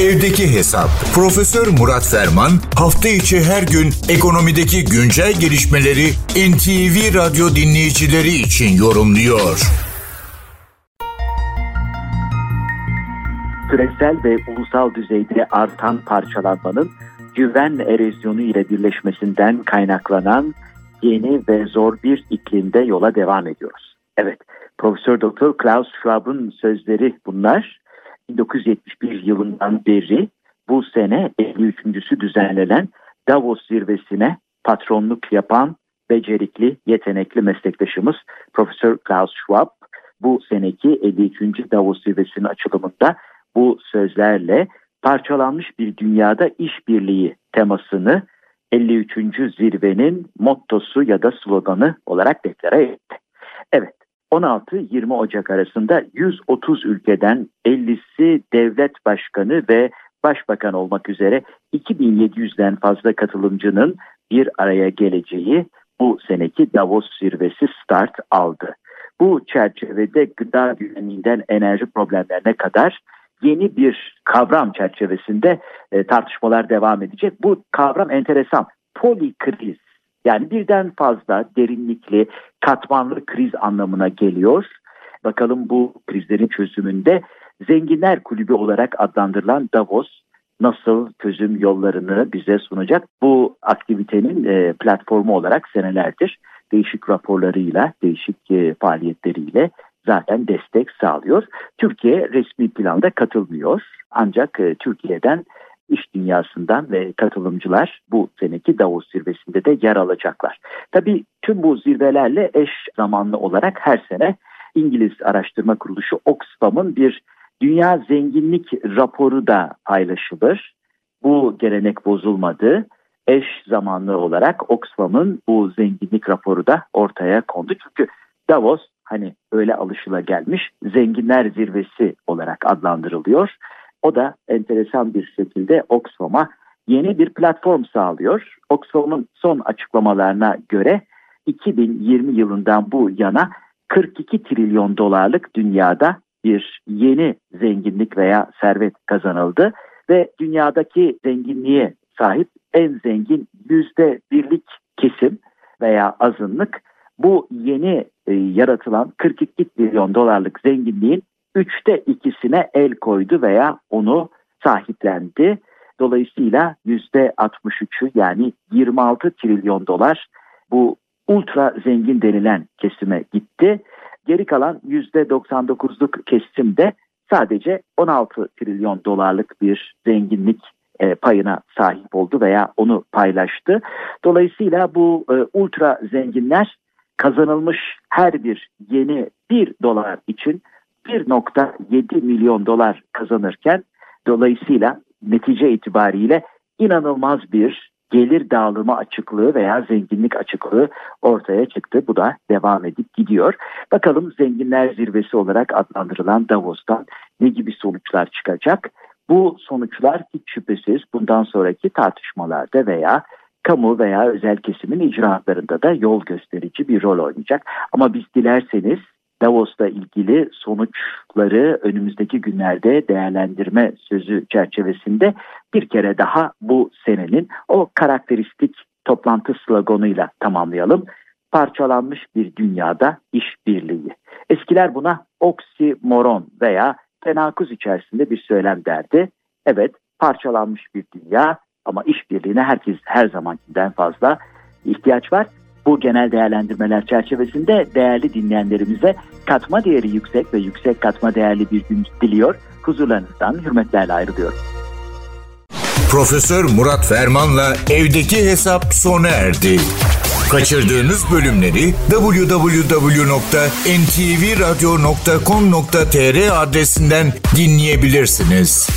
Evdeki Hesap. Profesör Murat Ferman hafta içi her gün ekonomideki güncel gelişmeleri NTV Radyo dinleyicileri için yorumluyor. Küresel ve ulusal düzeyde artan parçalanmanın güven erozyonu ile birleşmesinden kaynaklanan yeni ve zor bir iklimde yola devam ediyoruz. Evet, Profesör Doktor Klaus Schwab'ın sözleri bunlar. 1971 yılından beri bu sene 53.sü düzenlenen Davos zirvesine patronluk yapan becerikli, yetenekli meslektaşımız Profesör Klaus Schwab bu seneki 53. Davos zirvesinin açılımında bu sözlerle parçalanmış bir dünyada işbirliği temasını 53. zirvenin mottosu ya da sloganı olarak deklare etti. Evet 16-20 Ocak arasında 130 ülkeden 50'si devlet başkanı ve başbakan olmak üzere 2700'den fazla katılımcının bir araya geleceği bu seneki Davos zirvesi start aldı. Bu çerçevede gıda güvenliğinden enerji problemlerine kadar yeni bir kavram çerçevesinde e, tartışmalar devam edecek. Bu kavram enteresan. Polikriz yani birden fazla derinlikli, katmanlı kriz anlamına geliyor. Bakalım bu krizlerin çözümünde Zenginler Kulübü olarak adlandırılan Davos nasıl çözüm yollarını bize sunacak? Bu aktivitenin e, platformu olarak senelerdir değişik raporlarıyla, değişik e, faaliyetleriyle zaten destek sağlıyor. Türkiye resmi planda katılmıyor. Ancak e, Türkiye'den iş dünyasından ve katılımcılar bu seneki Davos zirvesinde de yer alacaklar. Tabii tüm bu zirvelerle eş zamanlı olarak her sene İngiliz araştırma kuruluşu Oxfam'ın bir dünya zenginlik raporu da paylaşılır. Bu gelenek bozulmadı. Eş zamanlı olarak Oxfam'ın bu zenginlik raporu da ortaya kondu. Çünkü Davos hani öyle alışıla gelmiş zenginler zirvesi olarak adlandırılıyor. O da enteresan bir şekilde Oxfam'a yeni bir platform sağlıyor. Oxfam'ın son açıklamalarına göre 2020 yılından bu yana 42 trilyon dolarlık dünyada bir yeni zenginlik veya servet kazanıldı ve dünyadaki zenginliğe sahip en zengin yüzde birlik kesim veya azınlık bu yeni e, yaratılan 42 trilyon dolarlık zenginliğin üçte ikisine el koydu veya onu sahiplendi. Dolayısıyla yüzde 63'ü yani 26 trilyon dolar bu ultra zengin denilen kesime gitti. Geri kalan yüzde 99'luk kesim de sadece 16 trilyon dolarlık bir zenginlik e, payına sahip oldu veya onu paylaştı. Dolayısıyla bu e, ultra zenginler kazanılmış her bir yeni bir dolar için 1.7 milyon dolar kazanırken dolayısıyla netice itibariyle inanılmaz bir gelir dağılımı açıklığı veya zenginlik açıklığı ortaya çıktı. Bu da devam edip gidiyor. Bakalım zenginler zirvesi olarak adlandırılan Davos'tan ne gibi sonuçlar çıkacak? Bu sonuçlar hiç şüphesiz bundan sonraki tartışmalarda veya kamu veya özel kesimin icraatlarında da yol gösterici bir rol oynayacak. Ama biz dilerseniz Davos'la ilgili sonuçları önümüzdeki günlerde değerlendirme sözü çerçevesinde bir kere daha bu senenin o karakteristik toplantı sloganıyla tamamlayalım. Parçalanmış bir dünyada işbirliği. Eskiler buna oksimoron veya tenakuz içerisinde bir söylem derdi. Evet parçalanmış bir dünya ama işbirliğine herkes her zamankinden fazla ihtiyaç var. Bu genel değerlendirmeler çerçevesinde değerli dinleyenlerimize katma değeri yüksek ve yüksek katma değerli bir gün diliyor. Huzurlarınızdan hürmetlerle ayrılıyorum. Profesör Murat Ferman'la evdeki hesap sona erdi. Kaçırdığınız bölümleri www.ntvradio.com.tr adresinden dinleyebilirsiniz.